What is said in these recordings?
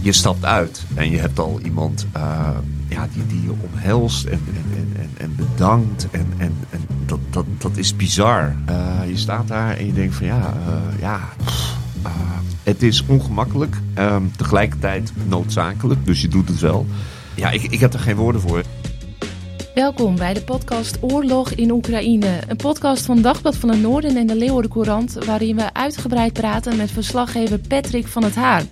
je stapt uit en je hebt al iemand uh, ja, die, die je omhelst en, en, en, en bedankt. En, en, en dat, dat, dat is bizar. Uh, je staat daar en je denkt van ja, uh, ja het is ongemakkelijk. Um, tegelijkertijd noodzakelijk, dus je doet het wel. Ja, ik, ik heb er geen woorden voor. Welkom bij de podcast Oorlog in Oekraïne. Een podcast van Dagblad van het Noorden en de Leeuwarden Courant... waarin we uitgebreid praten met verslaggever Patrick van het Haar.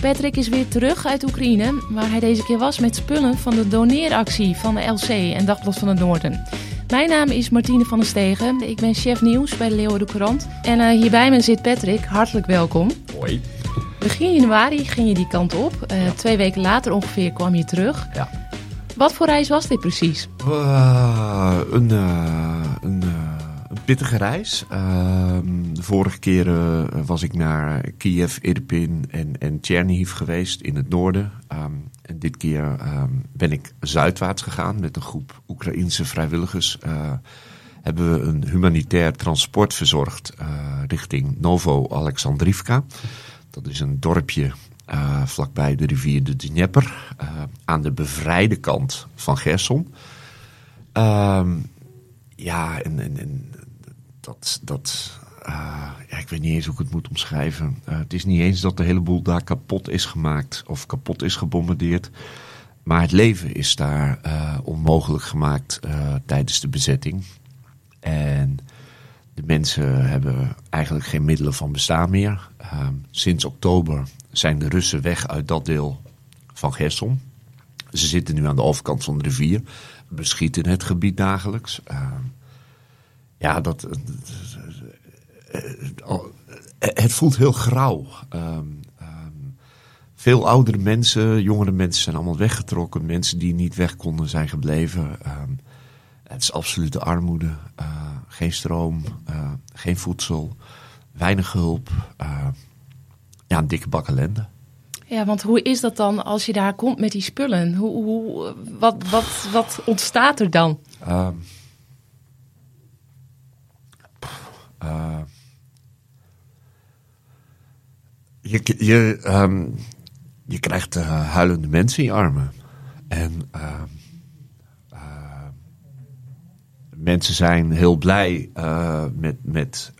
Patrick is weer terug uit Oekraïne, waar hij deze keer was met spullen van de doneeractie van de LC en Dagblad van het Noorden. Mijn naam is Martine van der Stegen. Ik ben chef nieuws bij de Leeuwarden Courant. En uh, hier bij me zit Patrick. Hartelijk welkom. Hoi. Begin januari ging je die kant op. Uh, Twee weken later ongeveer kwam je terug. Ja. Wat voor reis was dit precies? Uh, een, een een pittige reis. Uh, de vorige keren was ik naar Kiev, Irpin en, en Chernihiv geweest in het noorden. Um, en dit keer um, ben ik zuidwaarts gegaan met een groep Oekraïense vrijwilligers. Uh, hebben we een humanitair transport verzorgd uh, richting Novo Alexandrivka. Dat is een dorpje vlakbij de rivier de Dnieper, aan de bevrijde kant van Gerson. Ja, en, en dat, dat uh, ja, ik weet niet eens hoe ik het moet omschrijven. Uh, het is niet eens dat de hele boel daar kapot is gemaakt of kapot is gebombardeerd. Maar het leven is daar uh, onmogelijk gemaakt tijdens de bezetting. En de mensen hebben eigenlijk geen middelen van bestaan meer. sinds oktober zijn de Russen weg uit dat deel van Gerson. Ze zitten nu aan de overkant van de rivier, beschieten het gebied dagelijks ja, dat. Eh, eh, het voelt heel grauw. Um, um, veel oudere mensen, jongere mensen zijn allemaal weggetrokken. Mensen die niet weg konden zijn gebleven. Um, het is absolute armoede. Uh, geen stroom, uh, geen voedsel, weinig hulp. Uh, ja, een dikke bak ellende. Ja, want hoe is dat dan als je daar komt met die spullen? Hoe, hoe, wat, wat, wat ontstaat er dan? Je, je, um, je krijgt uh, huilende mensen in armen. En uh, mensen zijn heel blij met, met,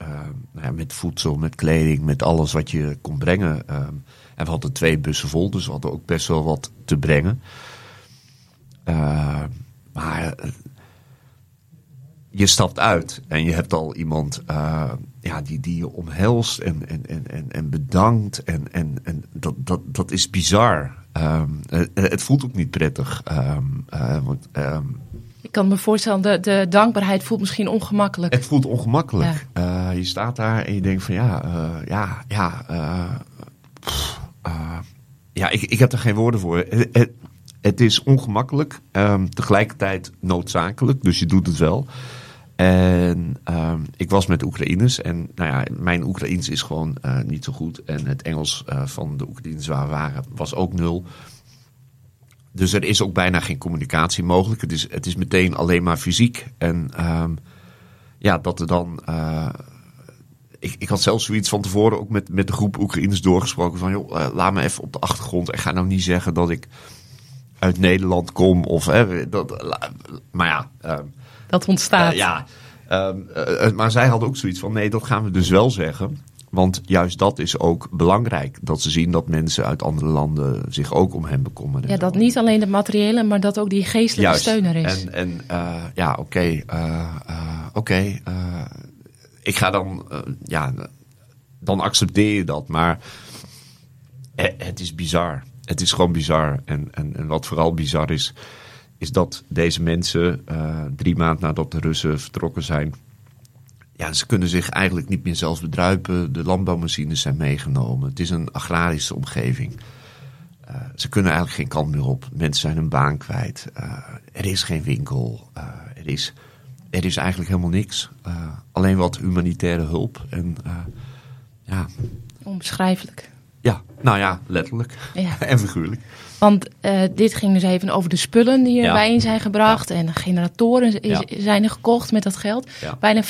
nou ja, met voedsel, met kleding, met alles wat je kon brengen. En we hadden twee bussen vol, dus we hadden ook best wel wat te brengen. maar je stapt uit en je hebt al iemand uh, ja, die, die je omhelst en, en, en, en bedankt. En, en, en dat, dat, dat is bizar. Um, het, het, voelt ook niet prettig. Um, uh, want, um, ik kan me voorstellen, de, de dankbaarheid voelt misschien ongemakkelijk. Het voelt ongemakkelijk. Ja. Uh, je staat daar en je denkt van ja, ja, ja. Pff, ja, ik, ik heb er geen woorden voor. Het, het is ongemakkelijk, tegelijkertijd noodzakelijk, dus je doet het wel. En um, ik was met Oekraïners en nou ja, mijn Oekraïens is gewoon uh, niet zo goed. En het Engels uh, van de Oekraïners waar we waren was ook nul. Dus er is ook bijna geen communicatie mogelijk. Het is, het is meteen alleen maar fysiek. En um, ja, dat er dan. Uh, ik, ik had zelfs zoiets van tevoren ook met, met de groep Oekraïners doorgesproken van joh, laat me even op de achtergrond en ga nou niet zeggen dat ik uit Nederland kom of hè, dat, maar ja. Uh, dat ontstaat. Uh, ja, uh, maar zij hadden ook zoiets van: nee, dat gaan we dus wel zeggen. Want juist dat is ook belangrijk. Dat ze zien dat mensen uit andere landen zich ook om hen bekommeren. Ja, dat niet alleen de materiële, maar dat ook die geestelijke juist. steun er is. En, en ja, oké. Okay, oké. ik ga dan, ja, dan accepteer je dat. Maar het is bizar. Het is gewoon bizar. En, en, en wat vooral bizar is, is dat deze mensen uh, drie maanden nadat de Russen vertrokken zijn, ja, ze kunnen zich eigenlijk niet meer zelf bedruipen. De landbouwmachines zijn meegenomen. Het is een agrarische omgeving. Uh, ze kunnen eigenlijk geen kant meer op. Mensen zijn hun baan kwijt. Uh, er is geen winkel. er, is, er is eigenlijk helemaal niks. alleen wat humanitaire hulp. En, ja. Onbeschrijfelijk. Ja, nou ja, letterlijk. Ja. en figuurlijk. Want uh, dit ging dus even over de spullen die erbij in zijn gebracht. Ja. En generatoren is, zijn er gekocht met dat geld. Bijna 400.000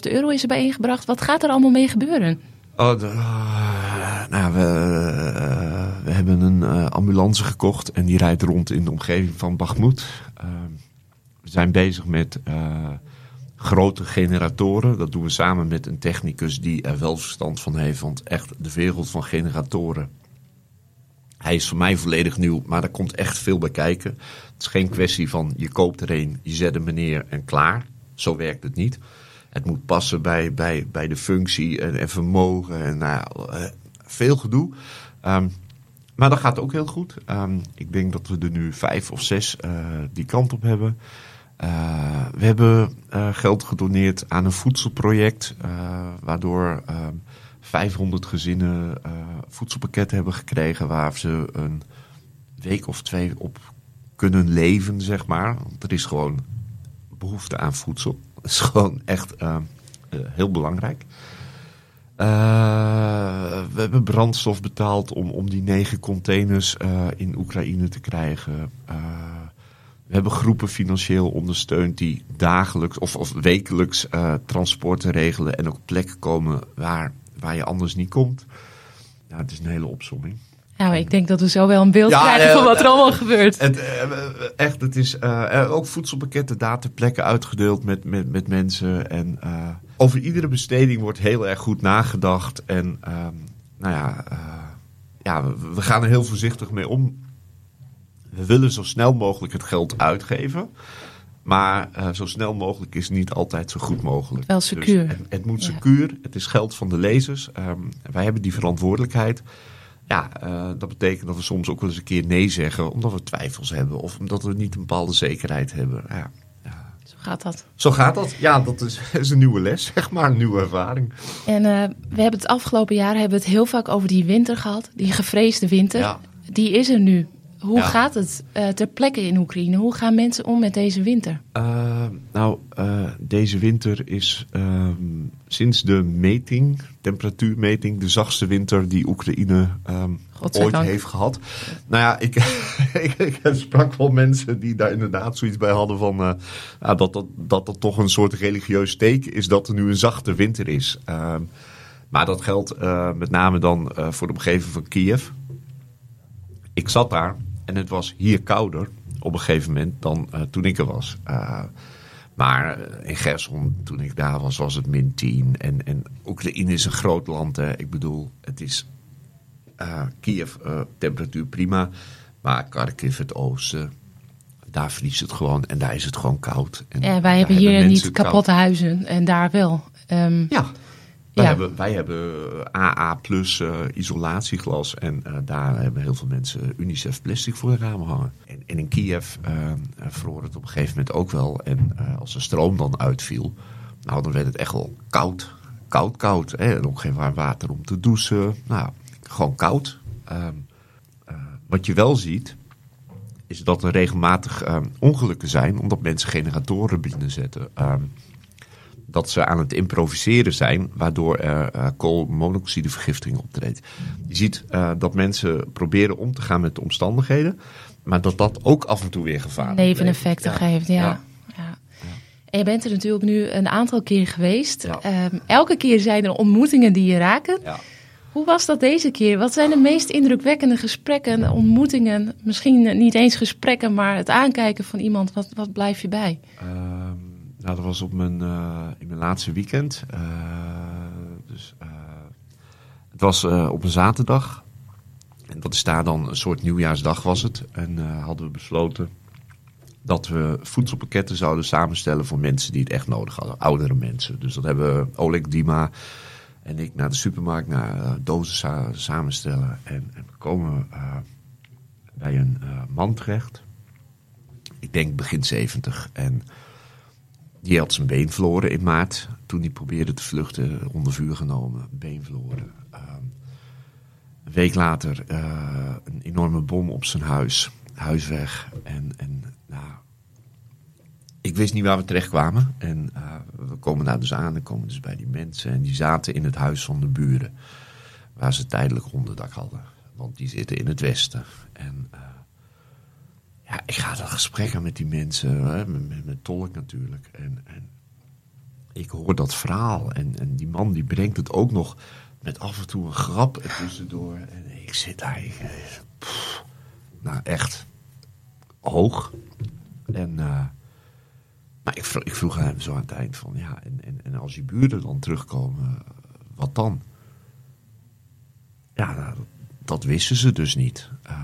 euro is er bijeengebracht. Wat gaat er allemaal mee gebeuren? Oh, de, uh, nou, we, uh, we, hebben een ambulance gekocht en die rijdt rond in de omgeving van. Uh, we zijn bezig met grote generatoren. Dat doen we samen met een technicus die er wel verstand van heeft. Want echt de wereld van generatoren. Hij is voor mij volledig nieuw, maar er komt echt veel bij kijken. Het is geen kwestie van je koopt er een, je zet hem neer en klaar. Zo werkt het niet. Het moet passen bij, bij, bij de functie en, en vermogen en nou ja, veel gedoe. Um, maar dat gaat ook heel goed. Um, ik denk dat we er nu vijf of zes uh, die kant op hebben. Uh, we hebben uh, geld gedoneerd aan een voedselproject, waardoor 500 gezinnen voedselpakketten hebben gekregen waar ze een week of twee op kunnen leven, zeg maar. Want er is gewoon behoefte aan voedsel. Dat is gewoon echt heel belangrijk. We hebben brandstof betaald om, om die negen containers in Oekraïne te krijgen. We hebben groepen financieel ondersteund die dagelijks of, of wekelijks transporten regelen en ook plekken komen waar, waar je anders niet komt. Ja, het is een hele opzomming. Nou, ik denk dat we zo wel een beeld ja, krijgen van wat er allemaal gebeurt. Het, echt, het is ook voedselpakketten daar ter plekke uitgedeeld met, met, met mensen. En over iedere besteding wordt heel erg goed nagedacht. En um, nou ja, uh, ja we, gaan er heel voorzichtig mee om. We willen zo snel mogelijk het geld uitgeven. Maar uh, zo snel mogelijk is niet altijd zo goed mogelijk. Wel secuur. Dus het, het, moet secuur. Ja. Het is geld van de lezers. Um, wij hebben die verantwoordelijkheid. Ja, uh, dat betekent dat we soms ook wel eens een keer nee zeggen. Omdat we twijfels hebben. Of omdat we niet een bepaalde zekerheid hebben. Ja, gaat dat. Zo gaat dat. Ja, dat is, is een nieuwe les, zeg maar, een nieuwe ervaring. En uh, we hebben het afgelopen jaar hebben we het heel vaak over die winter gehad, die gevreesde winter. Ja. Die is er nu. Hoe ja. gaat het uh, ter plekke in Oekraïne? Hoe gaan mensen om met deze winter? Uh, nou, uh, deze winter is ehm, sinds de meting, temperatuurmeting, de zachtste winter die Oekraïne um, ooit heeft gehad. Nou ja, ik, ik, ik, sprak wel mensen die daar inderdaad zoiets bij hadden van dat, dat, dat dat toch een soort religieus teken is dat er nu een zachte winter is. Ehm, maar dat geldt met name dan voor de omgeving van Kiev. Ik zat daar en het was hier kouder op een gegeven moment dan uh, toen ik er was. Uh, maar in Gerson, toen ik daar was, was het min 10. En, en Oekraïne is een groot land. Hè. Ik bedoel, het is uh, Kiev, temperatuur prima. Maar Kharkiv, het oosten, daar vriest het gewoon. En daar is het gewoon koud. En ja, wij hebben hier niet kapotte koud. huizen. En daar wel. Um, ja, wij, ja. hebben, wij hebben AA plus uh, isolatieglas en uh, daar hebben heel veel mensen Unicef plastic voor de ramen hangen. En, en in Kiev vroor het op een gegeven moment ook wel. En als de stroom dan uitviel, nou dan werd het echt wel koud. Koud, koud. Hè? En ook geen warm water om te douchen. Nou, gewoon koud. Ehm, wat je wel ziet, is dat er regelmatig ehm, ongelukken zijn omdat mensen generatoren binnenzetten. Um, dat ze aan het improviseren zijn, waardoor er uh, koolmonoxidevergiftiging optreedt. Je ziet uh, dat mensen proberen om te gaan met de omstandigheden, maar dat dat ook af en toe weer gevaarlijk is. Neveneffecten ja. geeft, ja. ja. ja. En je bent er natuurlijk nu een aantal keer geweest. Um, elke keer zijn er ontmoetingen die je raken. Hoe was dat deze keer? Wat zijn de meest indrukwekkende gesprekken, ontmoetingen? Misschien niet eens gesprekken, maar het aankijken van iemand. Wat, wat blijf je bij? Um nou, dat was op mijn, uh, in mijn laatste weekend. Uh, dus, uh, het was op een zaterdag. En dat is daar dan een soort nieuwjaarsdag was het. En hadden we besloten dat we voedselpakketten zouden samenstellen voor mensen die het echt nodig hadden. Oudere mensen. Dus dat hebben Oleg Dima en ik naar de supermarkt naar dozen sa samenstellen. En, en we komen bij een man terecht. Ik denk begin 70. En die had zijn been verloren in maart. Toen hij probeerde te vluchten, onder vuur genomen. Been verloren. Um, een week later uh, een enorme bom op zijn huis. Huis weg. En, en nou, ik wist niet waar we terecht kwamen. En uh, we komen daar dus aan en komen dus bij die mensen. En die zaten in het huis van de buren. Waar ze tijdelijk onderdak hadden. Want die zitten in het westen. En... Uh, ik ga dan gesprekken met die mensen, hè, met, met, tolk natuurlijk. En, en ik hoor dat verhaal. En, en die man die brengt het ook nog met af en toe een grap tussendoor. En ik zit daar, ik, nou, echt hoog. En uh, maar ik, vroeg, ik vroeg hem zo aan het eind van, ja, en, en, en als je buren dan terugkomen, wat dan? Ja, nou, dat, dat wisten ze dus niet. Uh,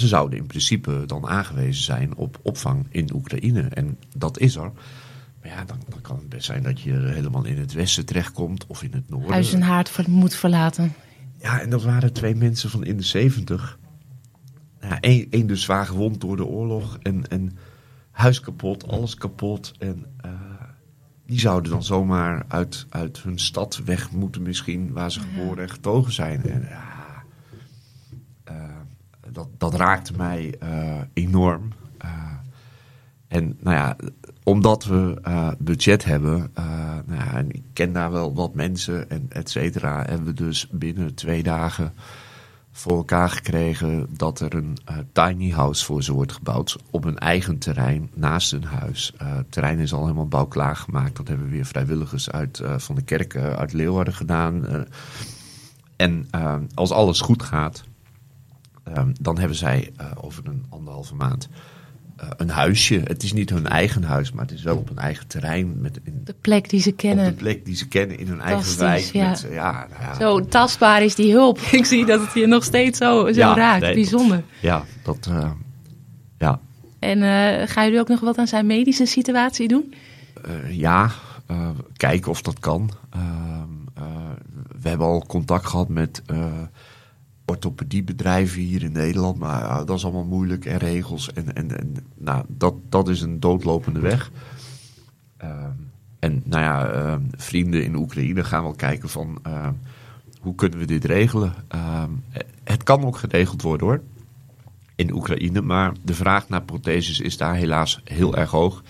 ze zouden in principe dan aangewezen zijn op opvang in Oekraïne. En dat is er. Maar ja, dan, dan kan het best zijn dat je helemaal in het westen terechtkomt of in het noorden. Huis en haard moet verlaten. Ja, en dat waren twee mensen van in de zeventig. Ja, Eén dus zwaar gewond door de oorlog en, en huis kapot, alles kapot. En uh, die zouden dan zomaar uit, uit hun stad weg moeten misschien, waar ze geboren en getogen zijn. En, ja, dat, dat raakte mij uh, enorm. en nou ja, omdat we budget hebben, nou ja, en ik ken daar wel wat mensen en et cetera, hebben we dus binnen twee dagen voor elkaar gekregen dat er een tiny house voor ze wordt gebouwd op een eigen terrein naast hun huis. Het terrein is al helemaal bouwklaar gemaakt. Dat hebben weer vrijwilligers uit van de kerk uit Leeuwarden gedaan. en als alles goed gaat, dan hebben zij over een anderhalve maand uh, een huisje. Het is niet hun eigen huis, maar het is wel op een eigen terrein. Met in, de plek die ze kennen. De plek die ze kennen in hun eigen wijk. Ja. Met, ja, nou ja, zo tastbaar is die hulp. Ik zie dat het je nog steeds zo, zo ja, raakt. Nee, Bijzonder. Dat, ja, dat... Uh, ja. En gaan jullie ook nog wat aan zijn medische situatie doen? ja, kijken of dat kan. we hebben al contact gehad met orthopediebedrijven hier in Nederland. Maar dat is allemaal moeilijk en regels. En, en, en nou, dat, dat is een doodlopende weg. Uh, en nou ja, uh, vrienden in Oekraïne gaan wel kijken van uh, hoe kunnen we dit regelen. Ehm, het kan ook geregeld worden hoor, in Oekraïne. Maar de vraag naar protheses is daar helaas heel erg hoog.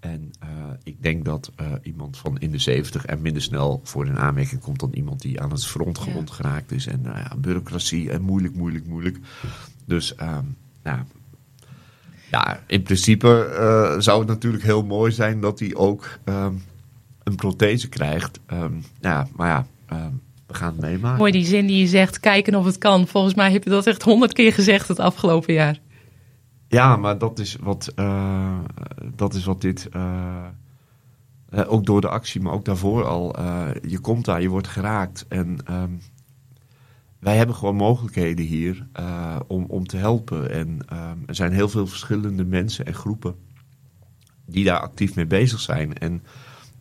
Ehm, en uh, ik denk dat uh, iemand van in de 70 er minder snel voor in aanmerking komt dan iemand die aan het front gewond ja. geraakt is. En uh, ja, bureaucratie en moeilijk, moeilijk, moeilijk. Dus um, ja, ja, in principe zou het natuurlijk heel mooi zijn dat hij ook um, een prothese krijgt. Um, ja, maar ja, we gaan het meemaken. Mooi die zin die je zegt, kijken of het kan. Volgens mij heb je dat echt honderd keer gezegd het afgelopen jaar. Ja, maar dat is wat, uh, dat is wat dit. Uh, uh, ook door de actie, maar ook daarvoor al. je komt daar, je wordt geraakt. En um, wij hebben gewoon mogelijkheden hier om, om te helpen. En um, er zijn heel veel verschillende mensen en groepen die daar actief mee bezig zijn. En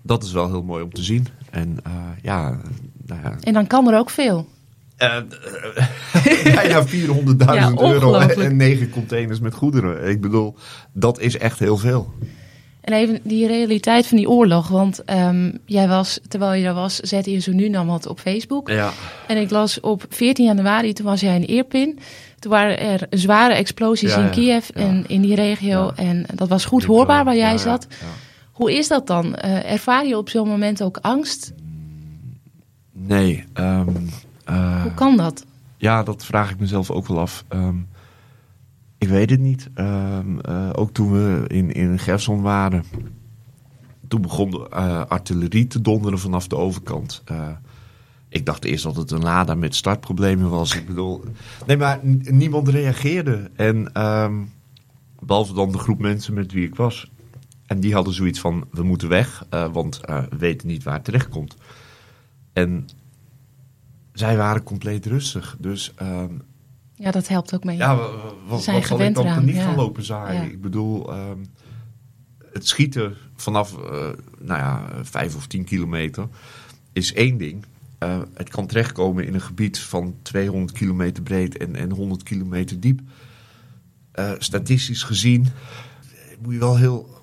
dat is wel heel mooi om te zien. En ja, nou ja. En dan kan er ook veel. Uh, bijna 400.000 ja, euro en negen containers met goederen. Ik bedoel, dat is echt heel veel. En even die realiteit van die oorlog. Want um, jij was, terwijl je daar was, zette je zo nu dan wat op Facebook. Ja. En ik las op 14 januari, toen was jij in Irpin. Toen waren er zware explosies ja, in Kiev en in die regio. En dat was goed hoorbaar waar jij zat. Hoe is dat dan? Uh, ervaar je op zo'n moment ook angst? Nee, kan dat? Ja, dat vraag ik mezelf ook wel af. Um, ik weet het niet. Um, uh, ook toen we in, in Gerson waren, toen begon de uh, artillerie te donderen vanaf de overkant. ik dacht eerst dat het een Lada met startproblemen was. Ik bedoel, nee, maar niemand reageerde. En um, behalve dan de groep mensen met wie ik was. En die hadden zoiets van: we moeten weg, want we weten niet waar het terecht komt. En zij waren compleet rustig. Dus, um, ja, dat helpt ook mee. Ja, wat, zijn wat zal ik dan niet ja. gaan lopen zaaien? Ja. Ik bedoel, um, het schieten vanaf uh, nou ja, vijf of tien kilometer is één ding. Uh, het kan terechtkomen in een gebied van 200 kilometer breed en, en 100 kilometer diep. Uh, statistisch gezien moet je wel heel.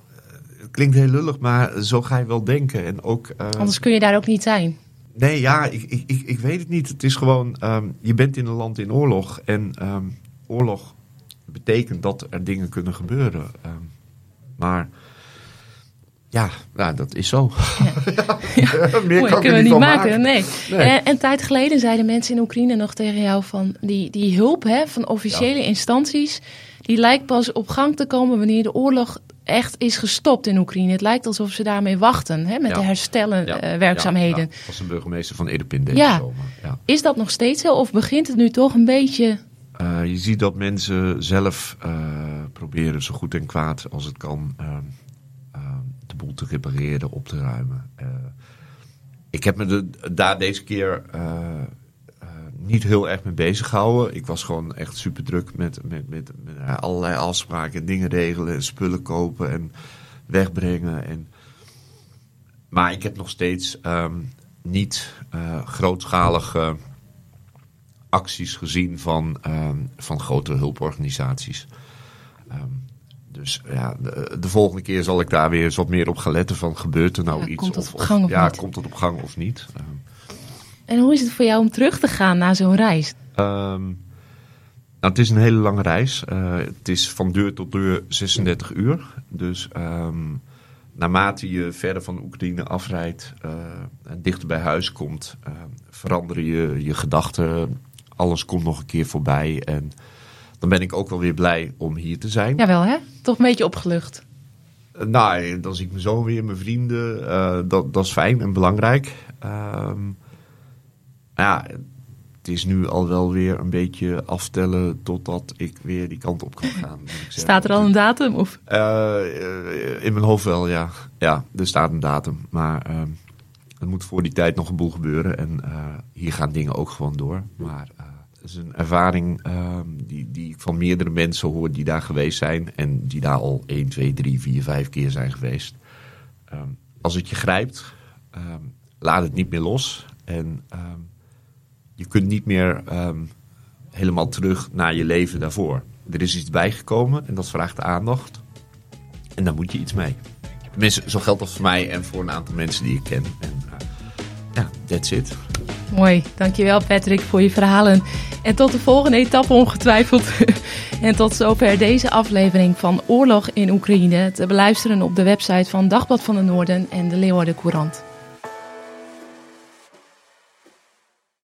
Het klinkt heel lullig, maar zo ga je wel denken. En ook, Anders kun je daar ook niet zijn. Nee, ja, ik, ik, ik, ik weet het niet. Het is gewoon, um, je bent in een land in oorlog. En um, oorlog betekent dat er dingen kunnen gebeuren. Um, maar ja, nou, dat is zo. Ja. ja. Meer Mooi, kan kunnen we niet maken. Nee. nee. En, en tijd geleden zeiden mensen in Oekraïne nog tegen jou van die, die hulp hè, van officiële ja. instanties. Die lijkt pas op gang te komen wanneer de oorlog echt is gestopt in Oekraïne. Het lijkt alsof ze daarmee wachten hè, met ja. de herstellen ja. uh, werkzaamheden. Ja, ja. was een burgemeester van Irpin deze ja. Ja. Is dat nog steeds zo of begint het nu toch een beetje... Uh, je ziet dat mensen zelf proberen zo goed en kwaad als het kan de boel te repareren, op te ruimen. ik heb me de, daar deze keer niet heel erg mee bezig gehouden. Ik was gewoon echt super druk met, met, met, met allerlei afspraken en dingen regelen en spullen kopen en wegbrengen. En... Maar ik heb nog steeds ehm, niet uh, grootschalige acties gezien van, um, van grote hulporganisaties. Um, dus ja, de, de, volgende keer zal ik daar weer eens wat meer op gaan letten van gebeurt er nou ja, iets? Komt of, op gang of, ja, niet? komt het op gang of niet? En hoe is het voor jou om terug te gaan na zo'n reis? Um, nou, het is een hele lange reis. Uh, het is van deur tot deur 36 uur. Dus um, naarmate je verder van Oekraïne afrijdt uh, en dichter bij huis komt, uh, veranderen je je gedachten. Alles komt nog een keer voorbij. En dan ben ik ook wel weer blij om hier te zijn. Jawel, hè? Toch een beetje opgelucht. nou, dan zie ik mijn zoon weer, mijn vrienden. dat, dat is fijn en belangrijk. Um, ja, het is nu al wel weer een beetje aftellen totdat ik weer die kant op kan gaan. Staat er al een datum? Of? Uh, in mijn hoofd wel, ja. Ja, er staat een datum. Maar uh, er moet voor die tijd nog een boel gebeuren. En uh, hier gaan dingen ook gewoon door. Maar het is een ervaring ehm, die, die ik van meerdere mensen hoor die daar geweest zijn. En die daar al 1, 2, 3, 4, 5 keer zijn geweest. Ehm, als het je grijpt, laat het niet meer los. En je kunt niet meer um, helemaal terug naar je leven daarvoor. Er is iets bijgekomen en dat vraagt aandacht. En daar moet je iets mee. Tenminste, zo geldt dat voor mij en voor een aantal mensen die ik ken. En uh, ja, that's it. Mooi, dankjewel Patrick voor je verhalen. En tot de volgende etappe ongetwijfeld. en tot zover deze aflevering van Oorlog in Oekraïne. Te beluisteren op de website van Dagblad van de Noorden en de Leeuwarden Courant.